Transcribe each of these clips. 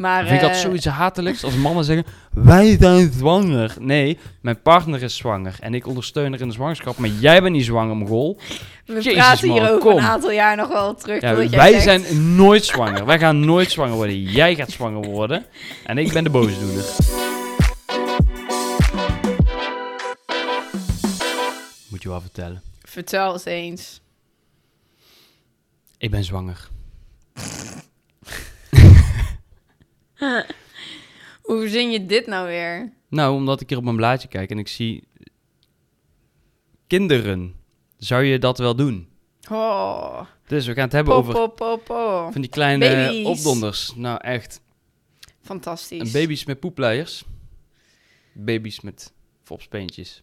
Maar, Vind ik dat eh, zoiets hatelijks als mannen zeggen: Wij zijn zwanger. Nee, mijn partner is zwanger en ik ondersteun haar in de zwangerschap, maar jij bent niet zwanger, Mogol. we Jezus, praten hier over kom. een aantal jaar nog wel terug. Ja, wij zijn nooit zwanger. Wij gaan nooit zwanger worden. Jij gaat zwanger worden en ik ben de boosdoener. Moet je wel vertellen. Vertel eens eens. Ik ben zwanger. Hoe verzin je dit nou weer? Nou, omdat ik hier op mijn blaadje kijk en ik zie kinderen. Zou je dat wel doen? Oh, Dus we gaan het hebben po, over po, po, po. van die kleine Baby's. opdonders. Nou, echt. Fantastisch. En baby's met poepleiers. Baby's met fopspeentjes.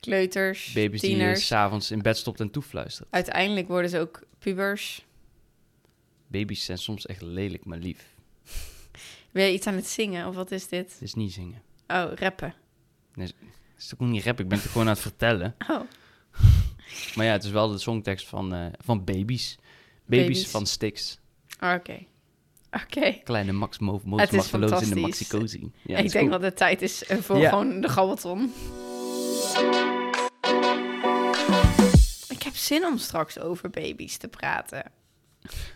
Kleuters, Baby's die tieners. s'avonds in bed stopt en toefluistert. Uiteindelijk worden ze ook pubers. Baby's zijn soms echt lelijk, maar lief. Ben je iets aan het zingen of wat is dit? Het is niet zingen. Oh, rappen. Het is ook niet rap, ik ben het gewoon aan het vertellen. Oh, Maar ja, het is wel de songtekst van, eh, van Baby's. Baby's, Baby's. van Styx. oké. Oké. Kleine Max Moos Machteloos in de. Maxi-cozy. Ja, ik denk goed. dat het tijd is eh, voor Ja. gewoon de gabbelton. Ik heb zin om straks over baby's te praten.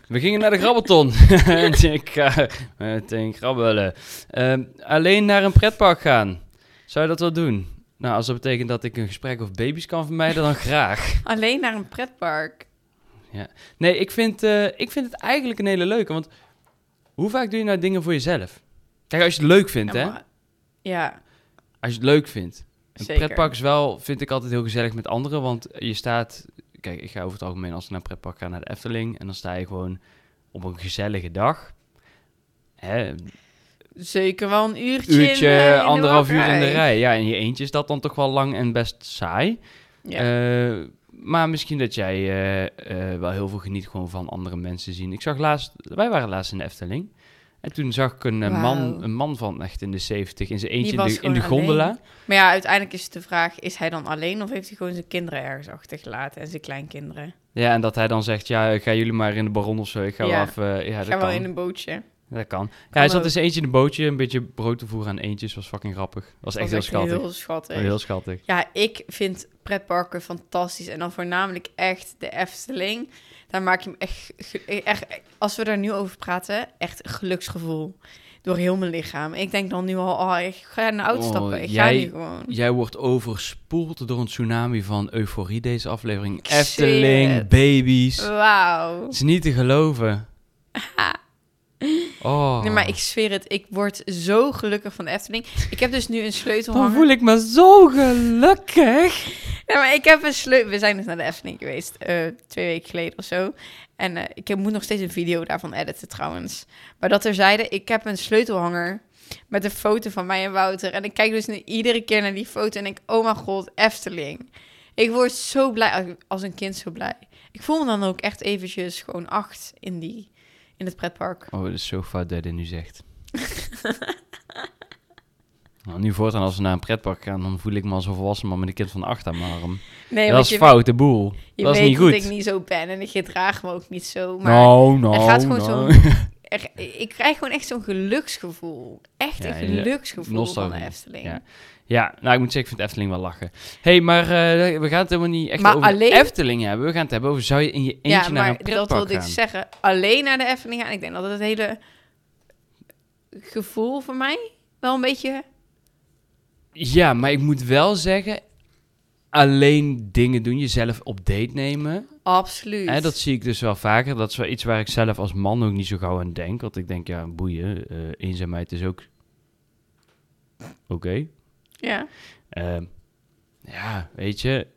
We gingen naar de grabbelton. ik ga meteen grabbelen. Ehm, alleen naar een pretpark gaan. Zou je dat wel doen? Nou, als dat betekent dat ik een gesprek over baby's kan vermijden, dan graag. Alleen naar een pretpark. Nee, ik vind, eh, ik vind het eigenlijk een hele leuke. Want hoe vaak doe je nou dingen voor jezelf? Kijk, als je het leuk vindt, Ja, hè? Ja, Als je het leuk vindt. Een pretpark is wel, vind ik altijd heel gezellig met anderen. Want je staat... Kijk, ik ga over het algemeen als ik naar pretpark ga naar de Efteling. En dan sta je gewoon op een gezellige dag. Hè, Zeker wel een uurtje. uurtje, eh, in de anderhalf uur in de rij. Ja, in je eentje is dat dan toch wel lang en best saai. Ja. Eh, maar misschien dat jij eh, wel heel veel geniet gewoon van andere mensen zien. Ik zag laatst, wij waren laatst in de Efteling. En toen zag ik een, eh, man, een man van echt in de 70 in zijn eentje in de, in de gewoon gondola. alleen. Maar ja, uiteindelijk is de vraag: is hij dan alleen of heeft hij gewoon zijn kinderen ergens achtergelaten en zijn kleinkinderen? Ja, en dat hij dan zegt, ja, gaan jullie maar in de baron of zo. Ik ga Ja. wel even... Ja, Ga wel in een bootje. Dat kan. Ja, hij zat in zijn eentje in een bootje, een beetje brood te voeren aan eentjes. Was fucking grappig. Was echt heel schattig. Heel schattig. Heel schattig. Ja, ik vind pretparken fantastisch. En dan voornamelijk echt de Efteling. Daar maak je me echt, ge- echt... Als we daar nu over praten, echt geluksgevoel. Door heel mijn lichaam. Ik denk dan nu al, oh, ik ga naar de auto Oh, stappen. Ik jij- ga nu gewoon. Jij wordt overspoeld door een tsunami van euforie deze aflevering. Efteling, baby's. Wauw. Het is niet te geloven. Oh. Nee, maar ik zweer het. Ik word zo gelukkig van de Efteling. Ik heb dus nu een sleutel Dan voel ik me zo gelukkig. Ja, maar ik heb een sleutel. We zijn dus naar de Efteling geweest, eh, twee weken geleden of zo. En eh, ik heb, moet nog steeds een video daarvan editen trouwens. Maar dat er zeiden, ik heb een sleutelhanger met een foto van mij en Wouter. En ik kijk dus nu iedere keer naar die foto en denk, oh mijn god, Efteling. Ik word zo blij, als een kind zo blij. Ik voel me dan ook echt eventjes gewoon acht in, die, in het pretpark. Oh, het is zo fout dat je dit nu zegt. nou, nu voortaan als we naar een pretpark gaan, dan voel ik me als een volwassen man met een kind van acht aan mijn arm. Nee, dat is je, fout, de boel. je dat is weet niet dat goed. ik niet zo ben en ik gedraag me ook niet zo. Maar nou, nou, er gaat gewoon nou. zo'n ik krijg gewoon echt zo'n geluksgevoel. Echt Ja, een geluksgevoel van de Efteling. Ja. Ja, nou, ik moet zeggen, ik vind Efteling wel lachen. hey, maar eh, we gaan het helemaal niet echt Maar over alleen- Efteling hebben. We gaan het hebben over, zou je in je eentje Ja, naar maar een dat pretpark wilde ik gaan? zeggen. Alleen naar de Efteling gaan. Ik denk dat het hele gevoel voor mij wel een beetje... Ja, maar ik moet wel zeggen, alleen dingen doen, jezelf op date nemen. Absoluut. Hè, dat zie ik dus wel vaker. Dat is wel iets waar ik zelf als man ook niet zo gauw aan denk. Want ik denk, ja, boeien, eh, eenzaamheid is ook oké. Ja. Ehm, ja, weet je,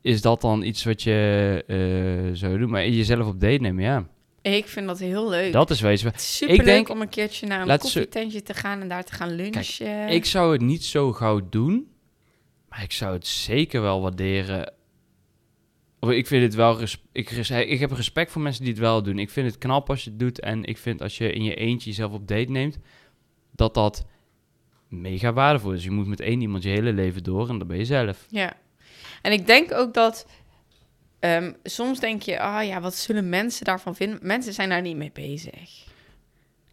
is dat dan iets wat je eh, zou doen? Maar jezelf op date nemen, ja. Ik vind dat heel leuk. Dat is wa- Super leuk denk- om een keertje naar een koffietentje te gaan en daar te gaan lunchen. Ik zou het niet zo gauw doen, maar ik zou het zeker wel waarderen. Of ik vind het wel, ik, ik heb respect voor mensen die het wel doen. Ik vind het knap als je het doet en ik vind als je in je eentje jezelf op date neemt, dat dat mega waardevol is. Je moet met één iemand je hele leven door en dat ben je zelf. Ja. En ik denk ook dat... ehm, soms denk je, ah ja, wat zullen mensen daarvan vinden? Mensen zijn daar niet mee bezig.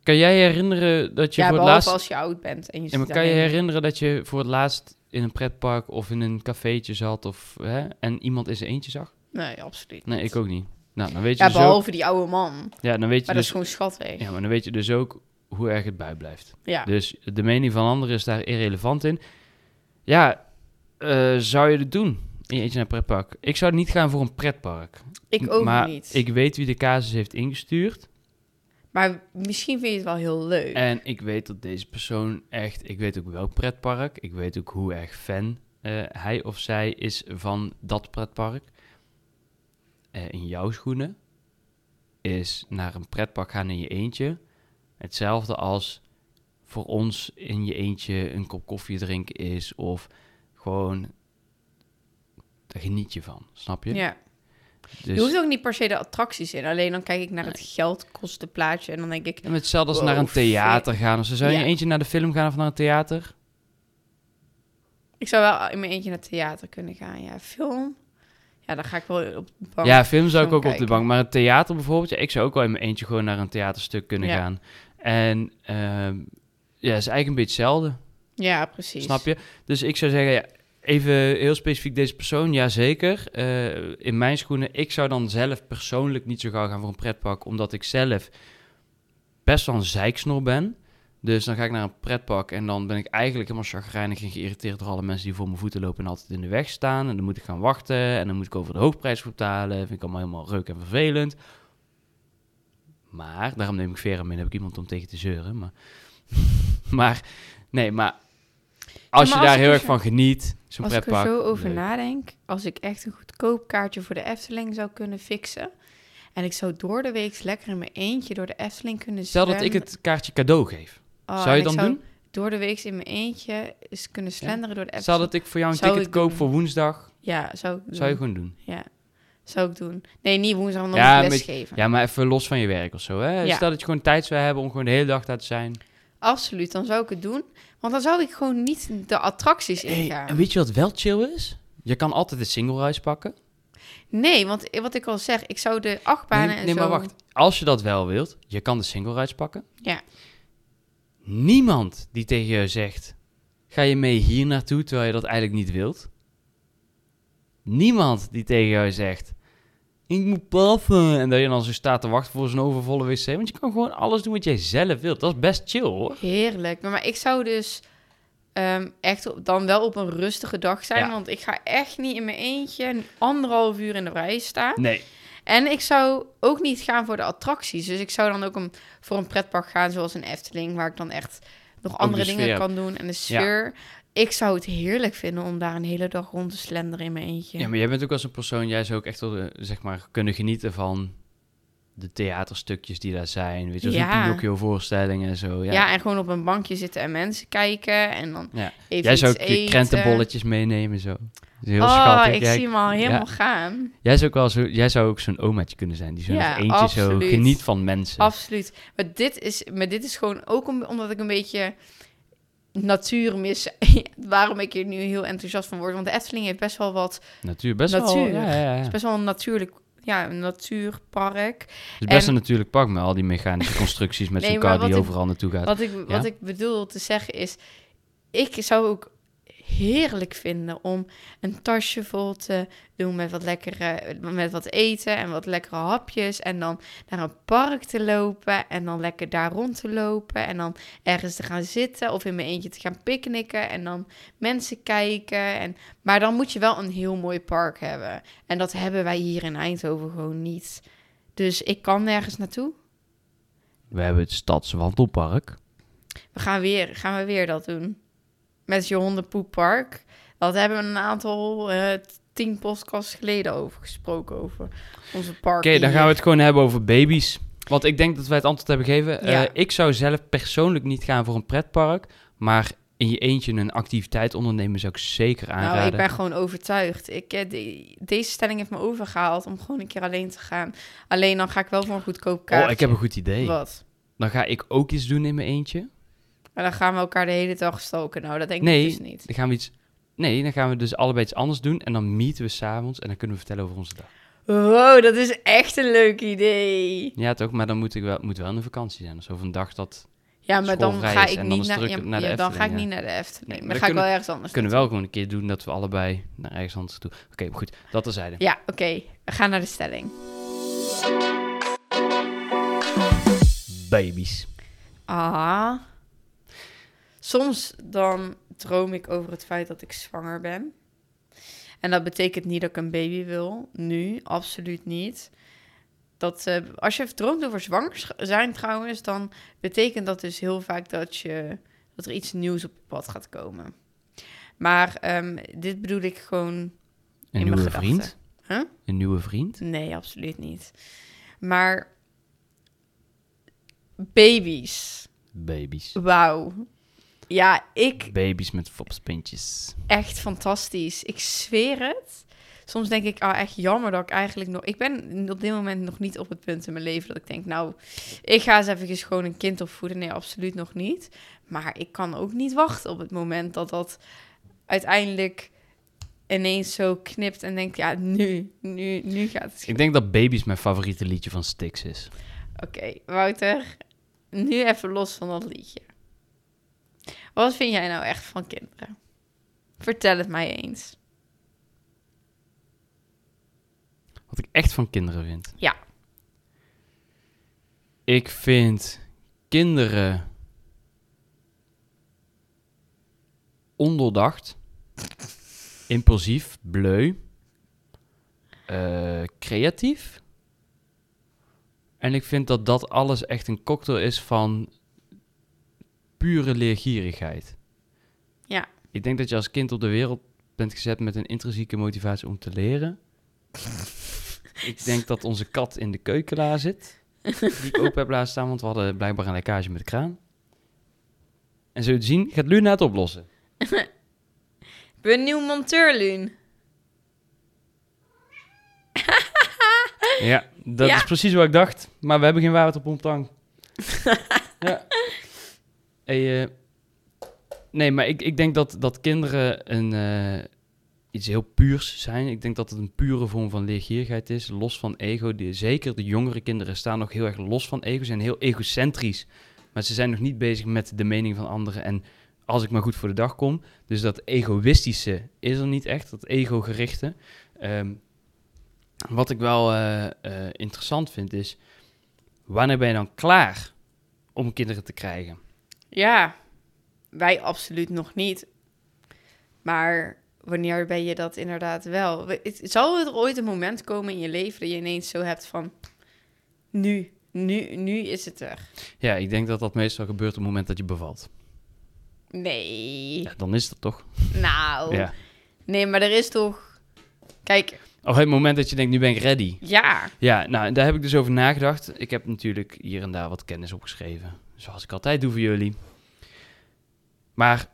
Kan jij herinneren dat je ja, voor het laatst... als je oud bent. En je Ja, maar kan je herinneren dat je voor het laatst in een pretpark of in een cafeetje zat of, hè, en iemand in zijn eentje zag? Nee, absoluut Nee, ik ook niet. Nou, dan weet je Ja, dus ook... behalve die oude man. Ja, dan weet je Maar dat dus... is gewoon schattig. Ja, maar dan weet je dus ook hoe erg het bijblijft. Ja. Dus de mening van anderen is daar irrelevant in. Ja, eh, zou je het doen in je eentje naar een pretpark? Ik zou niet gaan voor een pretpark. ik ook maar niet. ik weet wie de casus heeft ingestuurd. Maar misschien vind je het wel heel leuk. En ik weet dat deze persoon echt... Ik weet ook welk pretpark. Ik weet ook hoe erg fan eh, hij of zij is van dat pretpark. Eh, in jouw schoenen is naar een pretpark gaan in je eentje... hetzelfde als voor ons in je eentje een kop koffie drinken is... of gewoon... Daar geniet je van, snap je? ja. Dus, Je hoeft ook niet per se de attracties in. Alleen dan kijk ik naar het geldkostenplaatje en dan denk ik... en hetzelfde als Wow, naar een theater vet. gaan. Of zo. zou je Ja. eentje naar de film gaan of naar een theater? Ik zou wel in mijn eentje naar het theater kunnen gaan. Ja, film. Ja, dan ga ik wel op de bank. Ja, film zou ik ook op de bank. Maar het theater bijvoorbeeld, ja, ik zou ook wel in mijn eentje gewoon naar een theaterstuk kunnen Ja. gaan. En ehm, ja, is eigenlijk een beetje hetzelfde. Ja, precies. Snap je? Dus ik zou zeggen, ja, even heel specifiek deze persoon, ja zeker. Eh, in mijn schoenen, ik zou dan zelf persoonlijk niet zo gauw gaan voor een pretpark, omdat ik zelf best wel een zeiksnor ben. Dus dan ga ik naar een pretpark en dan ben ik eigenlijk helemaal chagrijnig en geïrriteerd door alle mensen die voor mijn voeten lopen en altijd in de weg staan. En dan moet ik gaan wachten en dan moet ik over de hoofdprijs betalen. vind ik allemaal helemaal reuk en vervelend. Maar, daarom neem ik Vera mee, dan heb ik iemand om tegen te zeuren. Maar, maar nee, maar als maar je als daar heel er erg zo- van geniet, zo'n Als ik er pretpark. zo over leuk. nadenk, als ik echt een goedkoop kaartje voor de Efteling zou kunnen fixen... en ik zou door de week lekker in mijn eentje door de Efteling kunnen Stel dat ik zwemmen- het kaartje cadeau geef. Oh, zou je dan zou doen? door de week in mijn eentje eens kunnen slenderen door de Stel Efteling. dat ik voor jou een Zou ticket koop doen. voor woensdag. Ja, zou ik. Zou je gewoon doen. Ja, zou ik doen. Nee, niet woensdag, dan Ja, met- lesgeven. Ja, maar even los van je werk of zo. Hè? Ja. Stel dat je gewoon tijd zou hebben om gewoon de hele dag daar te zijn. Absoluut, dan zou ik het doen. Want dan zou ik gewoon niet de attracties Hey, ingaan. en weet je wat wel chill is? Je kan altijd de single reis pakken. Nee, want wat ik al zeg, ik zou de achtbanen Nee, en nee zo... maar wacht. Als je dat wel wilt, je kan de single reis pakken. Ja. Niemand die tegen je zegt, ga je mee hier naartoe terwijl je dat eigenlijk niet wilt. Niemand die tegen jou zegt, ik moet paffen. En dat je dan zo staat te wachten voor zo'n overvolle wc. Want je kan gewoon alles doen wat jij zelf wilt. Dat is best chill hoor. Heerlijk. Maar, maar ik zou dus ehm, echt op- dan wel op een rustige dag zijn. Ja. Want ik ga echt niet in mijn eentje anderhalf uur in de rij staan. Nee. En ik zou ook niet gaan voor de attracties. Dus ik zou dan ook een, voor een pretpark gaan zoals een Efteling... waar ik dan echt nog andere de dingen kan doen. En de sfeer. Ik zou het heerlijk vinden om daar een hele dag rond te slenderen in mijn eentje. Ja, maar jij bent ook als een persoon, jij zou ook echt wel, eh, zeg maar, kunnen genieten van de theaterstukjes die daar zijn. Weet je, zo'n Ja. Pinocchio-voorstellingen en zo. Ja. Ja. en gewoon op een bankje zitten en mensen kijken. En dan Ja. even Jij zou ook je krentenbolletjes meenemen zo. Heel oh, schattig. ik Jij- zie hem al helemaal Ja. gaan. Jij, zou ook wel zo, jij zou ook zo'n omaatje kunnen zijn, die zo Ja, eentje zo geniet van mensen. Absoluut. Maar dit is, maar dit is gewoon ook om, omdat ik een beetje natuur mis. Waarom ik hier nu heel enthousiast van word. Want de Efteling heeft best wel wat... Natuur, best Natuur. wel. Ja, ja, ja. Het is best wel een natuurlijk... Ja, een natuurpark. Het is best en- een natuurlijk pak met al die mechanische constructies met Nee, kar die ik- overal naartoe gaat. Wat ik, wat ik bedoel te zeggen is... Ik zou ook heerlijk vinden om een tasje vol te doen met wat lekkere, met wat eten en wat lekkere hapjes en dan naar een park te lopen en dan lekker daar rond te lopen en dan ergens te gaan zitten of in mijn eentje te gaan picknicken en dan mensen kijken en maar dan moet je wel een heel mooi park hebben en dat hebben wij hier in Eindhoven gewoon niet. Dus ik kan nergens naartoe. We hebben het Stadswandelpark. We gaan weer, gaan we weer dat doen. Met je hondenpoeppark. Dat hebben we een aantal, eh, tien podcasts geleden over gesproken, over onze park. Oké, dan gaan we het gewoon hebben over baby's. Want ik denk dat wij het antwoord hebben gegeven. Ja. Eh, ik zou zelf persoonlijk niet gaan voor een pretpark. Maar in je eentje een activiteit ondernemen zou ik zeker aanraden. Nou, ik ben gewoon overtuigd. Ik, eh, de- deze stelling heeft me overgehaald om gewoon een keer alleen te gaan. Alleen dan ga ik wel voor een goedkoop kaartje. Oh, ik heb een goed idee. Wat? Dan ga ik ook iets doen in mijn eentje. Maar dan gaan we elkaar de hele dag stoken. Nou, dat denk Nee. ik dus niet. Dan gaan we iets... Nee, dan gaan we dus allebei iets anders doen. En dan meeten we s'avonds en dan kunnen we vertellen over onze dag. Wow, dat is echt een leuk idee. Ja, toch? Maar dan moet ik wel, moet wel een vakantie zijn. Of een dag dat... Ja, maar dan Schoolvrij ga is ik en dan niet naar, druk ja, naar de ja, dan ga ik niet naar de Efteling. Nee, dan maar ga dan ik wel kunnen- ergens anders kunnen we naartoe. wel gewoon een keer doen dat we allebei naar ergens anders toe. Oké, maar goed. Dat terzijde. Ja, oké. We gaan naar de stelling. Baby's. Ah. Soms dan droom ik over het feit dat ik zwanger ben. En dat betekent niet dat ik een baby wil. Nu, absoluut niet. Dat, eh, als je droomt over zwanger zijn trouwens, dan betekent dat dus heel vaak dat, je, dat er iets nieuws op je pad gaat komen. Maar ehm, dit bedoel ik gewoon Een in nieuwe mijn vriend? Huh? Een nieuwe vriend? Nee, absoluut niet. Maar baby's. Baby's. Wauw. Ja, ik Baby's met fopspintjes. echt fantastisch. Ik zweer het. Soms denk ik, ah, echt jammer dat ik eigenlijk nog... Ik ben op dit moment nog niet op het punt in mijn leven dat ik denk, nou, ik ga eens even gewoon een kind opvoeden. Nee, absoluut nog niet. Maar ik kan ook niet wachten op het moment dat dat uiteindelijk ineens zo knipt en denkt, ja, nu, nu, nu gaat het Ik denk dat Baby's mijn favoriete liedje van Styx is. Oké, Wouter, nu even los van dat liedje. Wat vind jij nou echt van kinderen? Vertel het mij eens. Wat ik echt van kinderen vind. Ja. Ik vind kinderen ondoordacht, impulsief, bleu, eh, creatief. En ik vind dat dat alles echt een cocktail is van pure leergierigheid. Ja. Ik denk dat je als kind op de wereld bent gezet met een intrinsieke motivatie om te leren. ik denk dat onze kat in de keukenla zit. Die ik open heb laten staan, want we hadden blijkbaar een lekkage met de kraan. En zo te zien, gaat Luna het oplossen. Ik ben een nieuw monteur, Luun. Ja, dat Ja. is precies wat ik dacht. Maar we hebben geen waterpomptang. ja. Eh, nee, maar ik, ik denk dat, dat kinderen een, eh, iets heel puurs zijn. Ik denk dat het een pure vorm van leergierigheid is, los van ego. Zeker de jongere kinderen staan nog heel erg los van ego, zijn heel egocentrisch. Maar ze zijn nog niet bezig met de mening van anderen en als ik maar goed voor de dag kom. Dus dat egoïstische is er niet echt, dat ego-gerichte. Ehm, wat ik wel eh, interessant vind is, wanneer ben je dan klaar om kinderen te krijgen? Ja, wij absoluut nog niet. Maar wanneer ben je dat inderdaad wel? Zal er ooit een moment komen in je leven dat je ineens zo hebt van... Nu, nu, nu is het er. Ja, ik denk dat dat meestal gebeurt op het moment dat je bevalt. Nee. Ja, dan is dat toch? Nou. Ja. Nee, maar er is toch... Kijk, Of het moment dat je denkt, nu ben ik ready. ja. Ja, nou, daar heb ik dus over nagedacht. Ik heb natuurlijk hier en daar wat kennis opgeschreven. Zoals ik altijd doe voor jullie. Maar,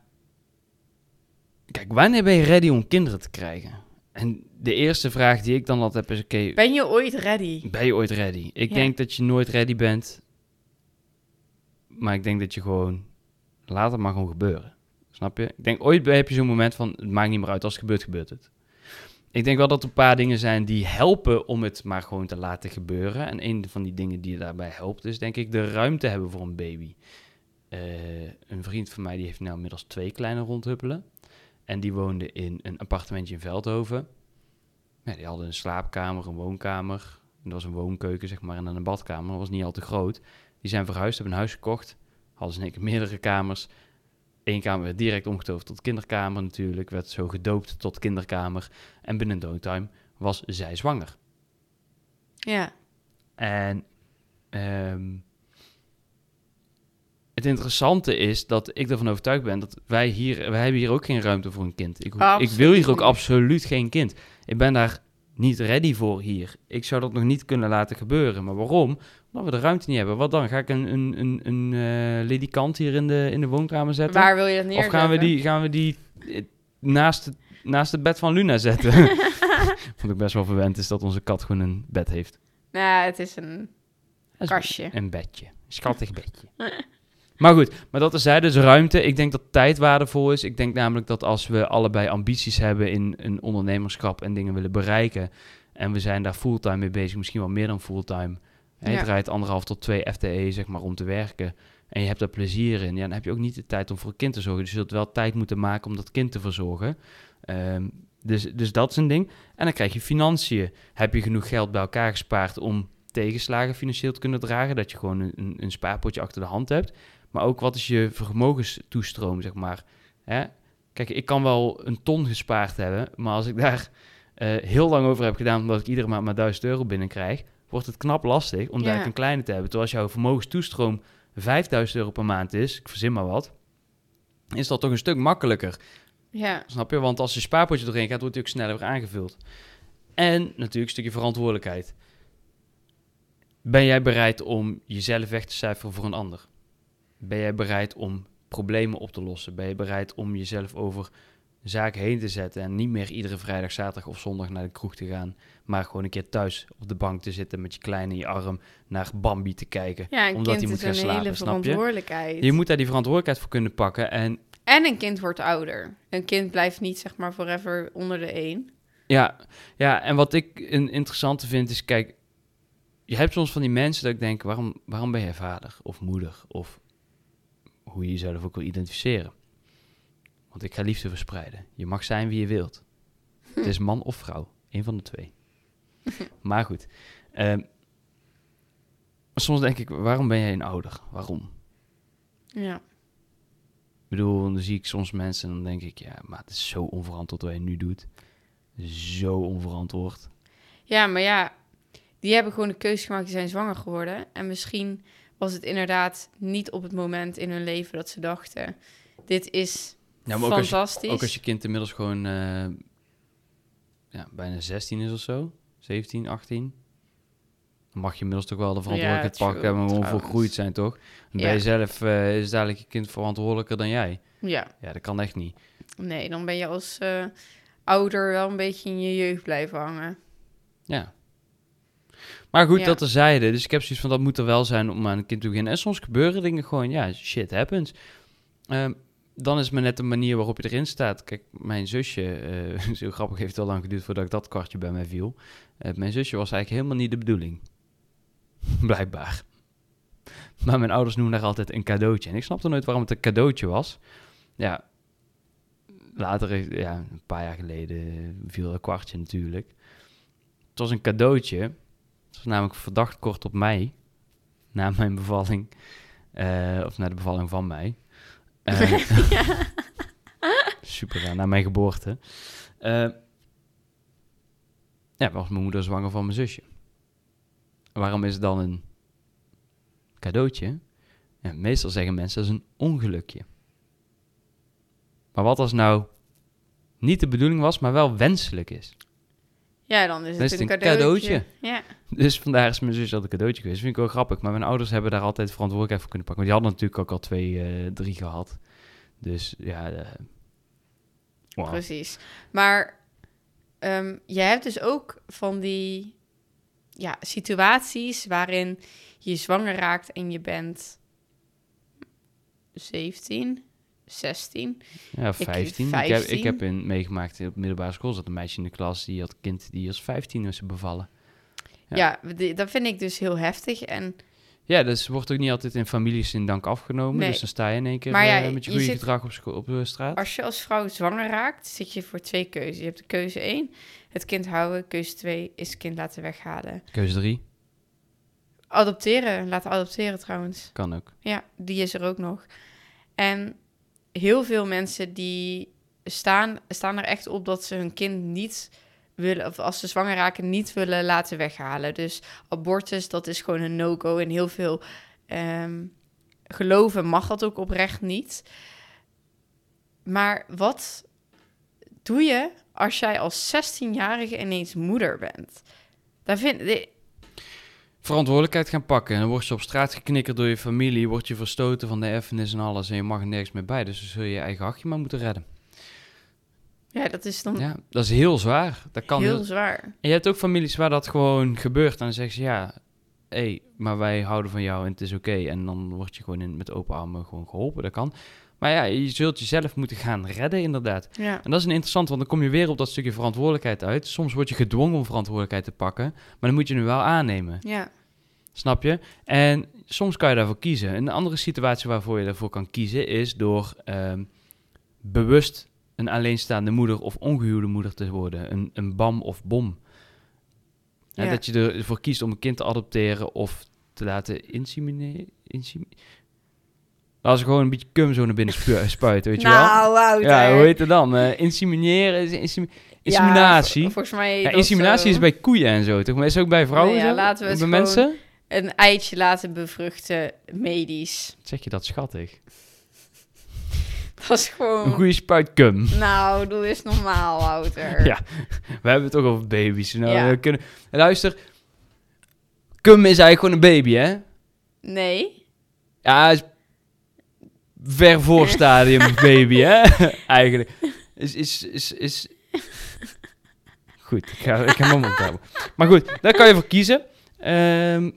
kijk, wanneer ben je ready om kinderen te krijgen? En de eerste vraag die ik dan altijd heb is, oké, Ben je ooit ready? ben je ooit ready? Ik Ja. denk dat je nooit ready bent. Maar ik denk dat je gewoon, laat het maar gewoon gebeuren. Snap je? Ik denk, ooit heb je zo'n moment van, het maakt niet meer uit, als het gebeurt, gebeurt het. Ik denk wel dat er een paar dingen zijn die helpen om het maar gewoon te laten gebeuren. En een van die dingen die daarbij helpt, is denk ik de ruimte hebben voor een baby. Eh, een vriend van mij die heeft nou inmiddels twee kleine rondhuppelen. En die woonde in een appartementje in Veldhoven. Die hadden een slaapkamer, een woonkamer. En dat was een woonkeuken, zeg maar, en een badkamer. Dat was niet al te groot. Die zijn verhuisd, hebben een huis gekocht. Hadden ze in meerdere kamers. Eén kamer werd direct omgetoverd tot kinderkamer natuurlijk. Werd zo gedoopt tot kinderkamer. En binnen no time was zij zwanger. Ja. En ehm, het interessante is dat ik ervan overtuigd ben dat wij hier, wij hebben hier ook geen ruimte voor een kind. Ik, ik wil hier ook absoluut geen kind. Ik ben daar niet ready voor hier. Ik zou dat nog niet kunnen laten gebeuren. Maar waarom? Omdat we de ruimte niet hebben. Wat dan? Ga ik een, een, een, een eh, ledikant hier in de, in de woonkamer zetten? Waar wil je dat of neerzetten? gaan we die, gaan we die eh, naast, het, naast het bed van Luna zetten? Vond ik best wel verwend is dat onze kat gewoon een bed heeft. Nou, het is een Dat is kastje. Een bedje. Een schattig bedje. Maar goed, maar dat is zij dus ruimte. Ik denk dat tijd waardevol is. Ik denk namelijk dat als we allebei ambities hebben in een ondernemerschap en dingen willen bereiken, En we zijn daar fulltime mee bezig, misschien wel meer dan fulltime. En je Ja. draait anderhalf tot twee FTE, zeg maar, om te werken. En je hebt daar plezier in. Ja, dan heb je ook niet de tijd om voor een kind te zorgen. Dus je zult wel tijd moeten maken om dat kind te verzorgen. Ehm, dus, dus dat is een ding. En dan krijg je financiën. Heb je genoeg geld bij elkaar gespaard om tegenslagen financieel te kunnen dragen? Dat je gewoon een, een, een spaarpotje achter de hand hebt. Maar ook wat is je vermogenstoestroom, zeg maar. Hè? Kijk, ik kan wel een ton gespaard hebben. Maar als ik daar eh, heel lang over heb gedaan... omdat ik iedere maand maar 1000 euro binnenkrijg... wordt het knap lastig om daar Ja. een kleine te hebben. Terwijl als jouw vermogenstoestroom 5000 euro per maand is... ik verzin maar wat... is dat toch een stuk makkelijker. Ja, Snap je? Want als je spaarpotje doorheen gaat, wordt hij ook sneller weer aangevuld. En natuurlijk een stukje verantwoordelijkheid. Ben jij bereid om jezelf weg te cijferen voor een ander? Ben jij bereid om problemen op te lossen? Ben je bereid om jezelf over zaken heen te zetten en niet meer iedere vrijdag, zaterdag of zondag naar de kroeg te gaan, maar gewoon een keer thuis op de bank te zitten met je kleine in je arm naar Bambi te kijken? ja een Omdat kind hij moet is gaan een slapen, hele snap je? verantwoordelijkheid. Je moet daar die verantwoordelijkheid voor kunnen pakken en En een kind wordt ouder. Een kind blijft niet, zeg maar, forever onder de één. Ja, ja, en wat ik een interessante vind is, kijk, je hebt soms van die mensen dat ik denk, waarom, waarom ben jij vader of moeder? Of hoe je jezelf ook wil identificeren. Want ik ga liefde verspreiden. Je mag zijn wie je wilt. Het is man of vrouw. Een van de twee. maar goed. ehm, soms denk ik, waarom ben jij een ouder? Waarom? Ja. Ik bedoel, dan zie ik soms mensen en dan denk ik, ja, maar het is zo onverantwoord wat je nu doet. Zo onverantwoord. ja, maar ja, die hebben gewoon de keuze gemaakt, die zijn zwanger geworden. En misschien was het inderdaad niet op het moment in hun leven dat ze dachten... dit is Ja, maar ook als, je, ook als je kind inmiddels gewoon eh, ja, bijna 16 is of zo, 17, 18, dan mag je inmiddels toch wel de verantwoordelijkheid pakken en gewoon volgroeid zijn, toch? Dan ben Ja. je zelf, eh, is dadelijk je kind verantwoordelijker dan jij. Ja, Ja, dat kan echt niet. nee, dan ben je als eh, ouder wel een beetje in je jeugd blijven hangen. Ja. Maar goed, dat terzijde. Dus ik heb zoiets van, dat moet er wel zijn om aan een kind te beginnen. En soms gebeuren dingen gewoon, ja, shit happens. Ehm, dan is het maar net de manier waarop je erin staat. Kijk, mijn zusje, eh zo grappig, heeft wel lang geduurd voordat ik dat kwartje bij mij viel. Eh, mijn zusje was eigenlijk helemaal niet de bedoeling. Blijkbaar. Maar mijn ouders noemen haar altijd een cadeautje. En ik snapte nooit waarom het een cadeautje was. Ja, later, ja, een paar jaar geleden viel een kwartje natuurlijk. Het was een cadeautje. Het was namelijk verdacht kort op mij. Na mijn bevalling. Eh, of na de bevalling van mij. Eh, super, ja, na mijn geboorte. Eh, ja, was mijn moeder zwanger van mijn zusje. Waarom is het dan een cadeautje? Ja, meestal zeggen mensen dat is een ongelukje. Maar wat als nou niet de bedoeling was, maar wel wenselijk is? Ja, dan is Dan het is een, het een cadeautje. Ja. Dus vandaar is mijn zus altijd een cadeautje geweest. Vind ik wel grappig. Maar mijn ouders hebben daar altijd verantwoordelijkheid voor kunnen pakken. Want die hadden natuurlijk ook al twee, eh, drie gehad. Dus ja, eh, wow. Precies. Maar ehm je hebt dus ook van die ja, situaties waarin je zwanger raakt en je bent 17, 16. ja, 15. Ik, heb, 15. ik heb in, meegemaakt op middelbare school zat een meisje in de klas die had een kind die als 15 was bevallen. Ja. Ja, die- dat vind ik dus heel heftig. En Ja, dus wordt ook niet altijd in families in dank afgenomen. Nee. Dus dan sta je in één keer Maar ja, eh, met je je goede zit- gedrag op, scho- op de straat. als je als vrouw zwanger raakt, zit je voor twee keuzes. Je hebt de keuze 1, het kind houden. Keuze 2 is het kind laten weghalen. Keuze 3, Adopteren, laten adopteren trouwens. kan ook. Ja, die is er ook nog. En heel veel mensen die staan, staan er echt op dat ze hun kind niet willen, of als ze zwanger raken, niet willen laten weghalen. Dus abortus, dat is gewoon een no-go. En heel veel ehm, geloven mag dat ook oprecht niet. Maar wat doe je als jij als 16-jarige ineens moeder bent? Daar vind. Verantwoordelijkheid gaan pakken. En dan word je op straat geknikkerd door je familie. Word je verstoten van de erfenis en alles. En je mag er nergens meer bij. Dus dan zul je je eigen hachje maar moeten redden. Ja, dat is dan Ja, dat is heel zwaar. Dat kan heel heel... zwaar. En je hebt ook families waar dat gewoon gebeurt. En dan zeggen ze, ja, hé, maar wij houden van jou en het is oké. En dan word je gewoon in, met open armen gewoon geholpen. Dat kan. Maar ja, je zult jezelf moeten gaan redden, inderdaad. Ja. En dat is een interessant, want dan kom je weer op dat stukje verantwoordelijkheid uit. Soms word je gedwongen om verantwoordelijkheid te pakken, maar dan moet je nu wel aannemen. Ja. Snap je? En soms kan je daarvoor kiezen. Een andere situatie waarvoor je daarvoor kan kiezen is door ehm, bewust een alleenstaande moeder of ongehuwde moeder te worden. Een, een bam of bom. En Ja. dat je ervoor kiest om een kind te adopteren of te laten insemineren. Insem Als ze gewoon een beetje cum zo naar binnen spu- spuiten, weet je wel? nou, Wouter. Ja, hoe heet het dan? Eh, insemineren? is insem- inseminatie? Ja, vol- volgens mij Ja, inseminatie is bij koeien en zo, toch? Maar is het ook bij vrouwen Nee, ja, laten we het bij mensen? Een eitje laten bevruchten, medisch. Zeg je dat schattig? Dat is gewoon... Een goede spuit cum. Nou, doe eens normaal, Wouter. Ja, we hebben het ook over baby's. Nou, Ja. we kunnen... Luister, cum is eigenlijk gewoon een baby, hè? Nee? Ja, is ver voor stadium baby, hè? eigenlijk. Is, is, is, is... Goed, ik ga, ik ga mijn mond houden. Maar goed, daar kan je voor kiezen. Ehm,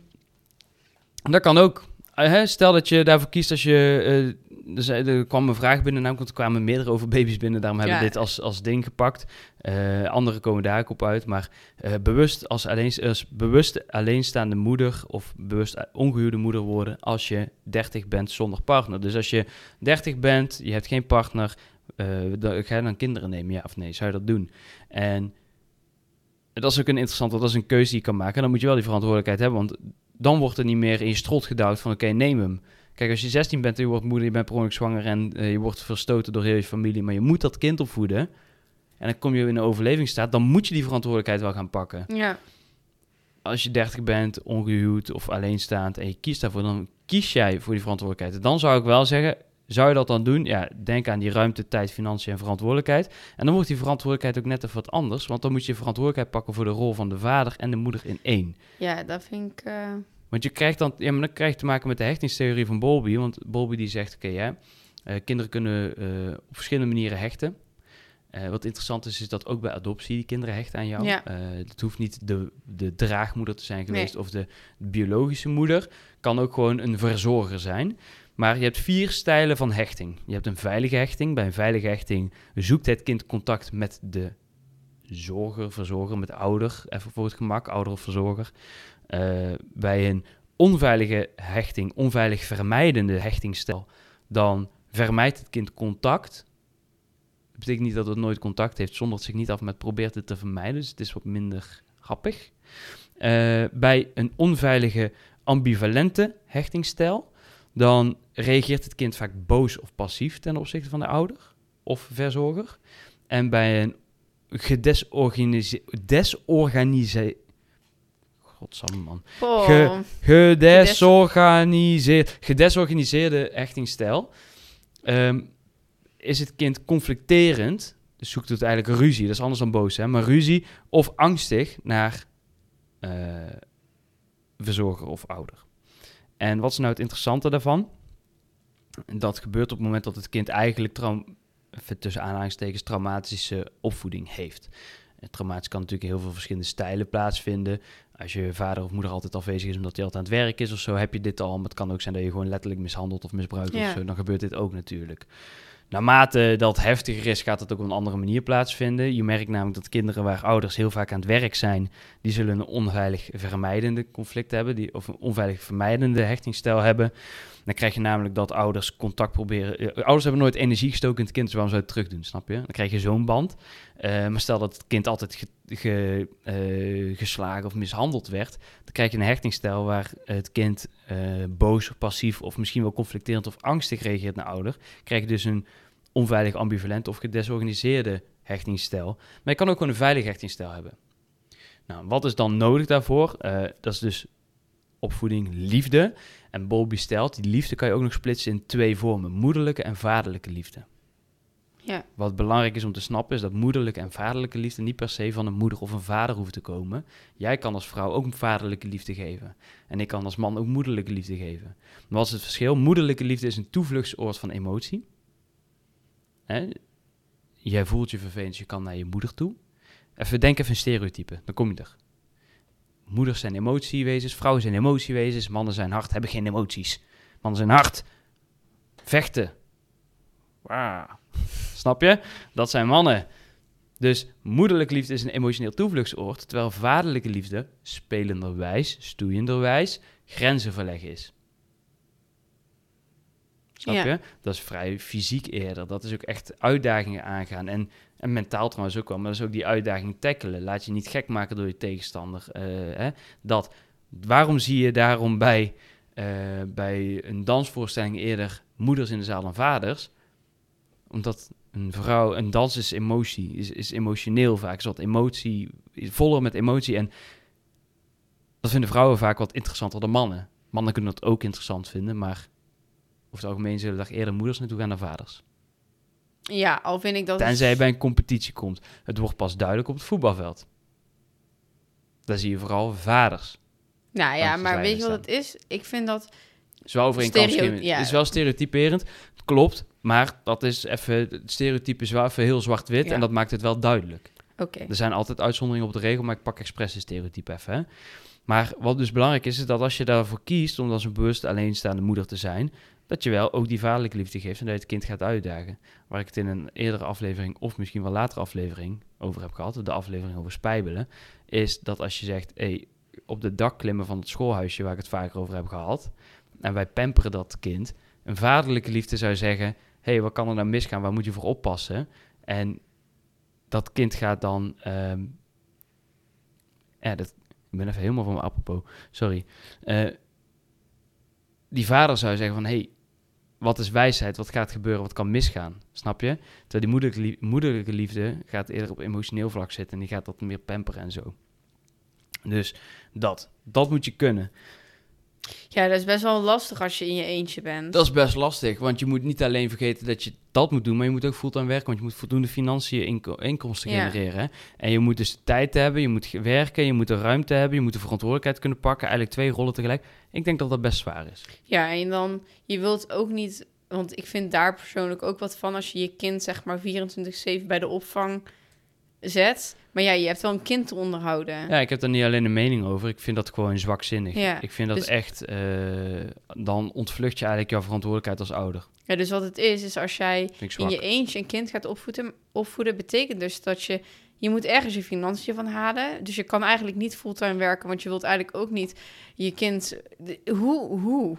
dat kan ook. Eh, hè, stel dat je daarvoor kiest als je... er, kwam een vraag binnen, namelijk, er kwamen meerdere over baby's binnen. Daarom hebben we Ja. dit als, als ding gepakt. Eh anderen komen daar ook op uit. Maar eh, bewust als, alleen, als bewust alleenstaande moeder of bewust ongehuwde moeder worden als je 30 bent zonder partner. Dus als je 30 bent, je hebt geen partner, eh, dan, ga je dan kinderen nemen, ja of nee? Zou je dat doen? En dat is ook een interessante, dat is een keuze die je kan maken. En dan moet je wel die verantwoordelijkheid hebben, want dan wordt er niet meer in je strot gedouwd van oké, neem hem. Kijk, als je 16 bent en je wordt moeder, je bent per ongeluk zwanger en eh, je wordt verstoten door heel je familie, maar je moet dat kind opvoeden en dan kom je in een overlevingsstaat, dan moet je die verantwoordelijkheid wel gaan pakken. Ja. Als je 30 bent, ongehuwd of alleenstaand en je kiest daarvoor, dan kies jij voor die verantwoordelijkheid. Dan zou ik wel zeggen, zou je dat dan doen? Ja, denk aan die ruimte, tijd, financiën en verantwoordelijkheid. En dan wordt die verantwoordelijkheid ook net even wat anders, want dan moet je verantwoordelijkheid pakken voor de rol van de vader en de moeder in één. Ja, dat vind ik... eh, Want je krijgt dan, ja, maar dan krijg je te maken met de hechtingstheorie van Bowlby. Want Bowlby die zegt, oké, hè, eh, kinderen kunnen eh, op verschillende manieren hechten. Eh, wat interessant is, is dat ook bij adoptie die kinderen hechten aan jou. Ja. Het hoeft niet de, de draagmoeder te zijn geweest Nee. of de biologische moeder. Kan ook gewoon een verzorger zijn. Maar je hebt vier stijlen van hechting. Je hebt een veilige hechting. Bij een veilige hechting zoekt het kind contact met de zorger, verzorger, met ouder, even voor het gemak, ouder of verzorger. Eh, bij een onveilige hechting, onveilig vermijdende hechtingstijl, dan vermijdt het kind contact. Dat betekent niet dat het nooit contact heeft, zonder het zich niet af met probeert het te vermijden. Dus het is wat minder grappig. Eh, bij een onveilige ambivalente hechtingstijl, dan reageert het kind vaak boos of passief ten opzichte van de ouder of verzorger. En bij een gedesorganiseerde... Godsamme, man. oh, Ge- Gedesorganiseerd, gedesorganiseerde hechtingsstijl. Ehm, is het kind conflicterend, dus zoekt het eigenlijk ruzie, dat is anders dan boos, hè, maar ruzie of angstig naar eh, verzorger of ouder. En wat is nou het interessante daarvan? Dat gebeurt op het moment dat het kind eigenlijk tussen aanhalingstekens traumatische opvoeding heeft. En traumatisch kan natuurlijk heel veel verschillende stijlen plaatsvinden. Als je vader of moeder altijd afwezig is omdat hij altijd aan het werk is of zo, heb je dit al. Maar het kan ook zijn dat je gewoon letterlijk mishandeld of misbruikt Ja. of zo. Dan gebeurt dit ook natuurlijk. Naarmate dat heftiger is, gaat het ook op een andere manier plaatsvinden. Je merkt namelijk dat kinderen waar ouders heel vaak aan het werk zijn, die zullen een onveilig vermijdende conflict hebben, die, of een onveilig vermijdende hechtingsstijl hebben. Dan krijg je namelijk dat ouders contact proberen. eh, ouders hebben nooit energie gestoken in het kind, dus waarom zou het terug doen, snap je? Dan krijg je zo'n band. Eh, maar stel dat het kind altijd ge- eh, geslagen of mishandeld werd, dan krijg je een hechtingsstijl waar het kind boos passief of misschien wel conflicterend of angstig reageert naar ouder. Krijg je dus een onveilig ambivalent of gedesorganiseerde hechtingsstijl. Maar je kan ook gewoon een veilig hechtingsstijl hebben. Nou, wat is dan nodig daarvoor? Dat is dus opvoeding, liefde. En Bowlby stelt, die liefde kan je ook nog splitsen in twee vormen. Moederlijke en vaderlijke liefde. ja. Wat belangrijk is om te snappen is dat moederlijke en vaderlijke liefde niet per se van een moeder of een vader hoeft te komen. Jij kan als vrouw ook vaderlijke liefde geven. En ik kan als man ook moederlijke liefde geven. Maar wat is het verschil? Moederlijke liefde is een toevluchtsoord van emotie. Hè? Jij voelt je vervelend, je kan naar je moeder toe. Even denk even een stereotype, dan kom je er. Moeders zijn emotiewezens, vrouwen zijn emotiewezens, mannen zijn hard, hebben geen emoties. Mannen zijn hard, vechten, Wauw. Snap je? Dat zijn mannen. Dus moederlijke liefde is een emotioneel toevluchtsoord, terwijl vaderlijke liefde spelenderwijs, stoeienderwijs, grenzen verleggen is. Snap Ja. je? Dat is vrij fysiek eerder. Dat is ook echt uitdagingen aangaan. En, en mentaal trouwens ook wel. Maar dat is ook die uitdaging tackelen. Laat je niet gek maken door je tegenstander. Eh, hè? Dat. Waarom zie je daarom bij, eh, bij een dansvoorstelling eerder moeders in de zaal dan vaders? Omdat een vrouw, een dans is emotie, is, is emotioneel vaak. Is wat emotie, voller met emotie. En dat vinden vrouwen vaak wat interessanter dan mannen. Mannen kunnen dat ook interessant vinden, maar over het algemeen zullen daar eerder moeders naartoe gaan dan vaders. Ja, al vind ik dat... Tenzij je bij een competitie komt. Het wordt pas duidelijk op het voetbalveld. Daar zie je vooral vaders. Nou ja, maar weet je wat het is? Ik vind dat... Is wel over een kam Stereo- scheren. ja. Is wel stereotyperend. Klopt, maar dat is even... Het stereotype is wel even heel zwart-wit Ja. en dat maakt het wel duidelijk. Oké. Er zijn altijd uitzonderingen op de regel, maar ik pak expres een stereotype even. Hè. Maar wat dus belangrijk is, is dat als je daarvoor kiest om als een bewust alleenstaande moeder te zijn, dat je wel ook die vaderlijke liefde geeft en dat je het kind gaat uitdagen. Waar ik het in een eerdere aflevering, of misschien wel latere aflevering, over heb gehad, de aflevering over spijbelen, is dat als je zegt, hey, op de dak klimmen van het schoolhuisje, waar ik het vaker over heb gehad, en wij pamperen dat kind, een vaderlijke liefde zou zeggen, hey, wat kan er nou misgaan, waar moet je voor oppassen? En dat kind gaat dan. ehm, ja, dat, ik ben even helemaal van mijn apropos. Sorry. Eh, die vader zou zeggen van... hey, wat is wijsheid? Wat gaat gebeuren? Wat kan misgaan? Snap je? Terwijl die moederlijke, lie- moederlijke liefde gaat eerder op emotioneel vlak zitten... en die gaat dat meer pamperen en zo. Dus dat. Dat moet je kunnen. Ja, dat is best wel lastig als je in je eentje bent. Dat is best lastig, want je moet niet alleen vergeten dat je dat moet doen, maar je moet ook fulltime werken, want je moet voldoende financiën, inko- inkomsten Ja. genereren. En je moet dus de tijd hebben, je moet werken, je moet de ruimte hebben, je moet de verantwoordelijkheid kunnen pakken, eigenlijk twee rollen tegelijk. Ik denk dat dat best zwaar is. Ja, en dan, je wilt ook niet, want ik vind daar persoonlijk ook wat van als je je kind zeg maar 24-7 bij de opvang zet. Maar ja, je hebt wel een kind te onderhouden. Ja, ik heb daar niet alleen een mening over, ik vind dat gewoon zwakzinnig. Ja, ik vind dat dus- echt, eh, dan ontvlucht je eigenlijk jouw verantwoordelijkheid als ouder. Ja, dus wat het is, is als jij in je eentje een kind gaat opvoeden, opvoeden betekent dus dat je, je moet ergens je financiën van halen. Dus je kan eigenlijk niet fulltime werken, want je wilt eigenlijk ook niet je kind... hoe, hoe?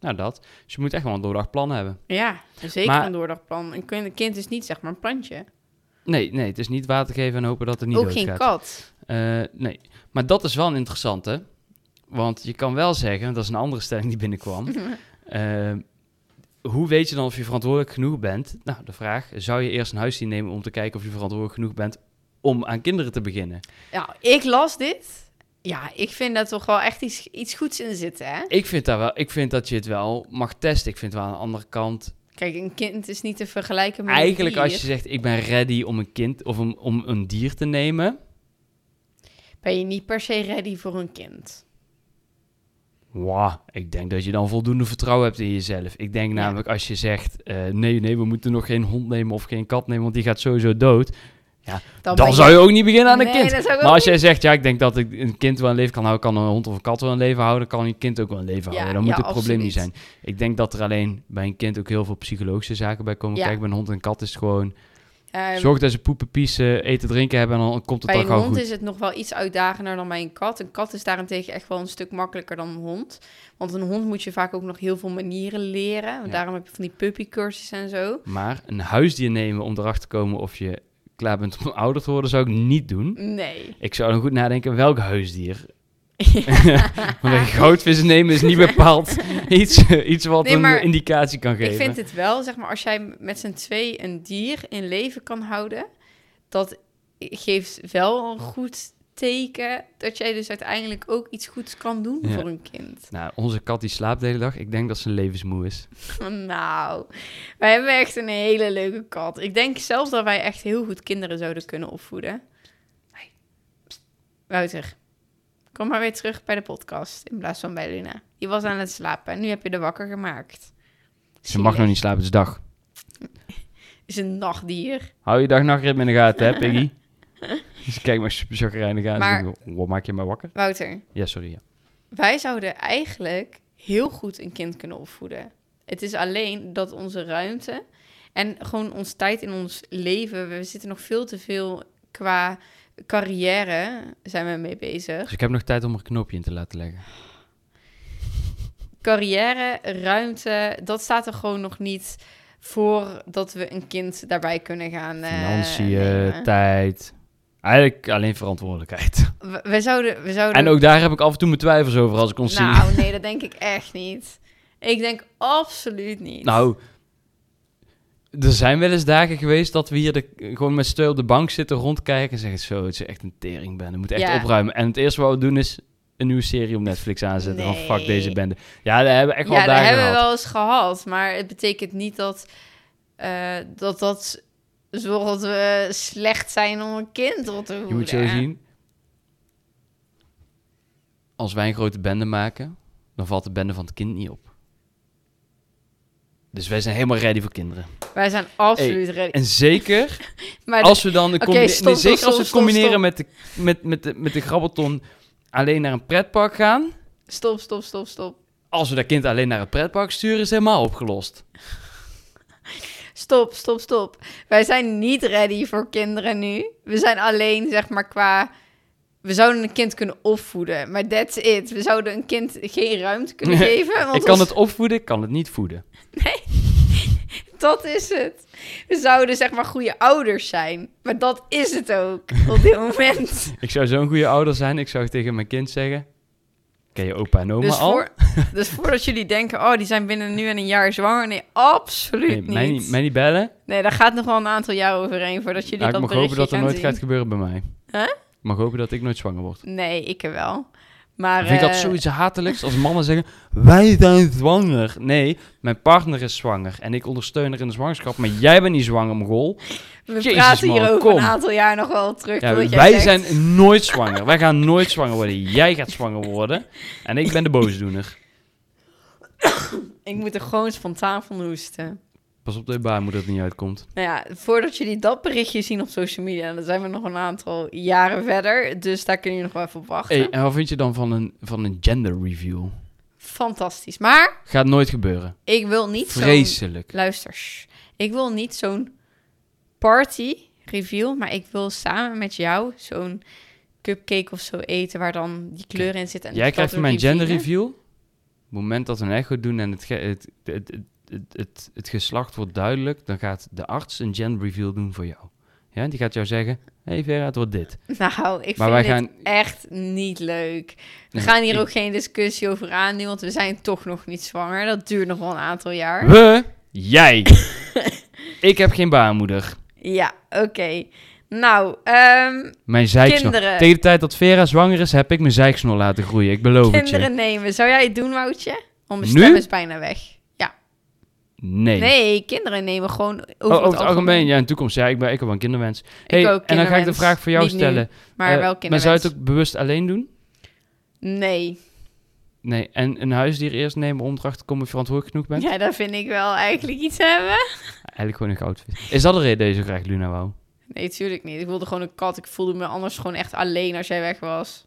Nou, dat. Dus je moet echt wel een doordacht plan hebben. Ja, zeker Maar- een doordagplan. Een kind is niet zeg maar een plantje. Nee, nee, het is niet water geven en hopen dat het niet ook geen kat. Eh, nee, maar dat is wel een interessante. Want je kan wel zeggen, dat is een andere stelling die binnenkwam. eh, hoe weet je dan of je verantwoordelijk genoeg bent? Nou, de vraag, zou je eerst een huisdier nemen om te kijken of je verantwoordelijk genoeg bent om aan kinderen te beginnen? Ja, ik las dit. Ja, ik vind dat toch wel echt iets, iets goeds in zitten, hè? Ik vind, daar wel, ik vind dat je het wel mag testen. Ik vind wel aan de andere kant, Kijk, een kind is niet te vergelijken met een eigenlijk als je zegt ik ben ready om een kind of om, om een dier te nemen. Ben je niet per se ready voor een kind. Wow, ik denk dat je dan voldoende vertrouwen hebt in jezelf. Ik denk Ja. namelijk als je zegt, eh, nee, nee, we moeten nog geen hond nemen of geen kat nemen, want die gaat sowieso dood. Dan, ben zou je ook niet beginnen aan een Nee, kind. Maar als jij niet. zegt, ja, ik denk dat ik een kind wel een leven kan houden, kan een hond of een kat wel een leven houden, kan een kind ook wel een leven Ja, houden. Dan moet ja, het probleem niet zijn. Ik denk dat er alleen bij een kind ook heel veel psychologische zaken bij komen Ja. kijken. Bij een hond en kat is het gewoon, Eh, zorg dat ze poepen, piezen, eten, drinken hebben en dan komt het bij al een gauw hond goed. is het nog wel iets uitdagender dan bij een kat. Een kat is daarentegen echt wel een stuk makkelijker dan een hond. Want een hond moet je vaak ook nog heel veel manieren leren. Want Ja. Daarom heb je van die puppycursussen en zo. Maar een huisdier nemen om erachter te komen of je klaar bent om ouder te worden, zou ik niet doen. Nee. Ik zou dan goed nadenken welk huisdier. Want een goudvis nemen is niet bepaald iets, iets wat Nee, een indicatie kan geven. Ik vind het wel, zeg maar, als jij met z'n twee een dier in leven kan houden, dat geeft wel een goed teken dat jij dus uiteindelijk ook iets goeds kan doen Ja. voor een kind. Nou, onze kat die slaapt de hele dag. Ik denk dat ze levensmoe is. Nou, wij hebben echt een hele leuke kat. Ik denk zelfs dat wij echt heel goed kinderen zouden kunnen opvoeden. Hey. Wouter, kom maar weer terug bij de podcast in plaats van bij Luna. Die was aan het slapen en nu heb je de wakker gemaakt. Ze mag nog niet slapen, het is dag. Is een nachtdier. Hou je dag-nachtritme in de gaten, hè, Piggy? Dus kijk maar super chagrijnig aan. Maar-. Wat maak je mij wakker? Wouter, Ja, sorry. Ja. wij zouden eigenlijk heel goed een kind kunnen opvoeden. Het is alleen dat onze ruimte en gewoon ons tijd in ons leven, we zitten nog veel te veel qua carrière zijn we mee bezig. Dus ik heb nog tijd om er een knopje in te laten leggen. Carrière, ruimte, dat staat er gewoon nog niet voor dat we een kind daarbij kunnen gaan. eh, Financiën, tijd. Eigenlijk alleen verantwoordelijkheid. We, we zouden, we zouden. En ook daar heb ik af en toe mijn twijfels over als ik ons zie. Nou, nee, dat denk ik echt niet. Ik denk absoluut niet. Nou, er zijn wel eens dagen geweest dat we hier de, gewoon met steun op de bank zitten, rondkijken en zeggen: Zo, het is echt een teringbende. We moeten echt Ja. opruimen. En het eerste wat we doen is een nieuwe serie op Netflix aanzetten. Van fuck deze bende. Ja, daar hebben we echt ja, wel dat dagen hebben we gehad. wel eens gehad. Maar het betekent niet dat eh, dat, dat zorgt dat we slecht zijn om een kind op te voeden. Je moet zo zien. Als wij een grote bende maken, dan valt de bende van het kind niet op. Dus wij zijn helemaal ready voor kinderen. Wij zijn absoluut ready. En zeker Maar als we dan de stop, zeker als we stop, combineren stop. met de, met, met, de, met de grabbelton alleen naar een pretpark gaan. Stop, stop, stop, stop. Als we dat kind alleen naar het pretpark sturen, is helemaal opgelost. Stop, stop, stop. Wij zijn niet ready voor kinderen nu. We zijn alleen, zeg maar, qua... We zouden een kind kunnen opvoeden, maar that's it. We zouden een kind geen ruimte kunnen geven. Want ik kan ons- het opvoeden, ik kan het niet voeden. Dat is het. We zouden, zeg maar, goede ouders zijn. Maar dat is het ook, op dit moment. Ik zou zo'n goede ouder zijn, ik zou tegen mijn kind zeggen... Ken je opa en oma Dus, al? voor, dus voordat jullie denken, oh, die zijn binnen nu en een jaar zwanger. Nee, absoluut Nee, niet. mij, niet mij niet bellen. Nee, daar gaat nog wel een aantal jaar overheen voordat jullie ik dat mag hopen dat er nooit zien. gaat gebeuren bij mij. Huh? Ik mag hopen dat ik nooit zwanger word. Nee, ik er wel. Maar, Ik vind dat eh, zoiets hatelijks als mannen zeggen... Wij zijn zwanger. Nee, mijn partner is zwanger. En ik ondersteun haar in de zwangerschap. Maar jij bent niet zwanger, Mogol. We Jezus, praten hier man, over kom. een aantal jaar nog wel terug. Ja, jij wij zegt- zijn nooit zwanger. Wij gaan nooit zwanger worden. Jij gaat zwanger worden. En ik ben de boosdoener. Ik moet er gewoon spontaan van hoesten. Pas op de baarmoeder dat het niet uitkomt. Nou ja, voordat jullie dat berichtje zien op social media, dan zijn we nog een aantal jaren verder. Dus daar kun je nog wel even op wachten. Hey, en wat vind je dan van een, van een gender review? Fantastisch. Maar Gaat nooit gebeuren. ik wil niet. Vreselijk. Luister, ik wil niet zo'n party review, maar ik wil samen met jou zo'n cupcake of zo eten waar dan die kleur in zit. En Jij krijgt van mijn gender reviewen. review. Op het moment dat we een echo doen en het, het, het, het, het, het, het geslacht wordt duidelijk, dan gaat de arts een gender review doen voor jou. Ja, die gaat jou zeggen, hé hey Vera, het wordt dit. Nou, ik Maar vind wij dit gaan- echt niet leuk. We Nee, gaan hier ik- ook geen discussie over aan nu, want we zijn toch nog niet zwanger. Dat duurt nog wel een aantal jaar. We, jij. ik heb geen baarmoeder. Ja, oké. Nou, ehm, Mijn zeiksnor. Kinderen. Tegen de tijd dat Vera zwanger is, heb ik mijn zeiksnor laten groeien. Ik beloof het kinderen je. nemen. Zou jij het doen, Woutje? Om mijn stem is bijna weg. Ja. Nee. Nee, kinderen nemen gewoon over, Oh, over het algemeen, ja, in de toekomst. Ja, ik, ben, ik heb wel een kinderwens. Hey, ook en dan ga ik de kinderwens. vraag voor jou Niet nu, stellen. Maar Eh, wel Maar kinderwens. zou je het ook bewust alleen doen? Nee. Nee. En een huisdier eerst nemen om erachter te komen of je verantwoordelijk genoeg bent? Ja, dat vind ik wel eigenlijk iets hebben. Eigenlijk gewoon een goudvis. Is dat de reden dat je zo graag Luna wou? Nee, tuurlijk niet. Ik wilde gewoon een kat. Ik voelde me anders gewoon echt alleen als jij weg was.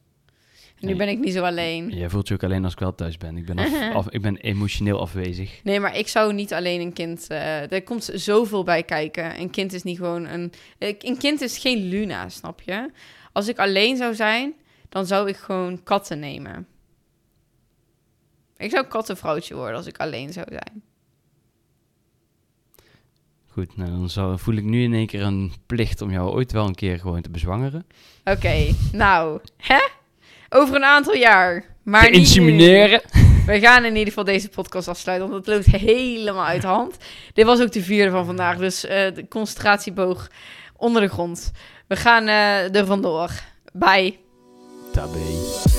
En nu ben ik niet zo alleen. Jij voelt je ook alleen als ik wel thuis ben. Ik ben, af, af- ik ben emotioneel afwezig. Nee, maar ik zou niet alleen een kind... eh er komt zoveel bij kijken. Een kind is niet gewoon een... Een kind is geen Luna, snap je? Als ik alleen zou zijn, dan zou ik gewoon katten nemen. Ik zou kattenvrouwtje worden als ik alleen zou zijn. Goed, nou, dan zou, voel ik nu in één keer een plicht om jou ooit wel een keer gewoon te bezwangeren. Oké, nou, hè? Over een aantal jaar. Maar te niet nu. insemineren. We gaan in ieder geval deze podcast afsluiten, want het loopt helemaal uit de hand. Dit was ook de vierde van vandaag, dus eh, de concentratieboog onder de grond. We gaan eh er vandoor. Bye. Tabé.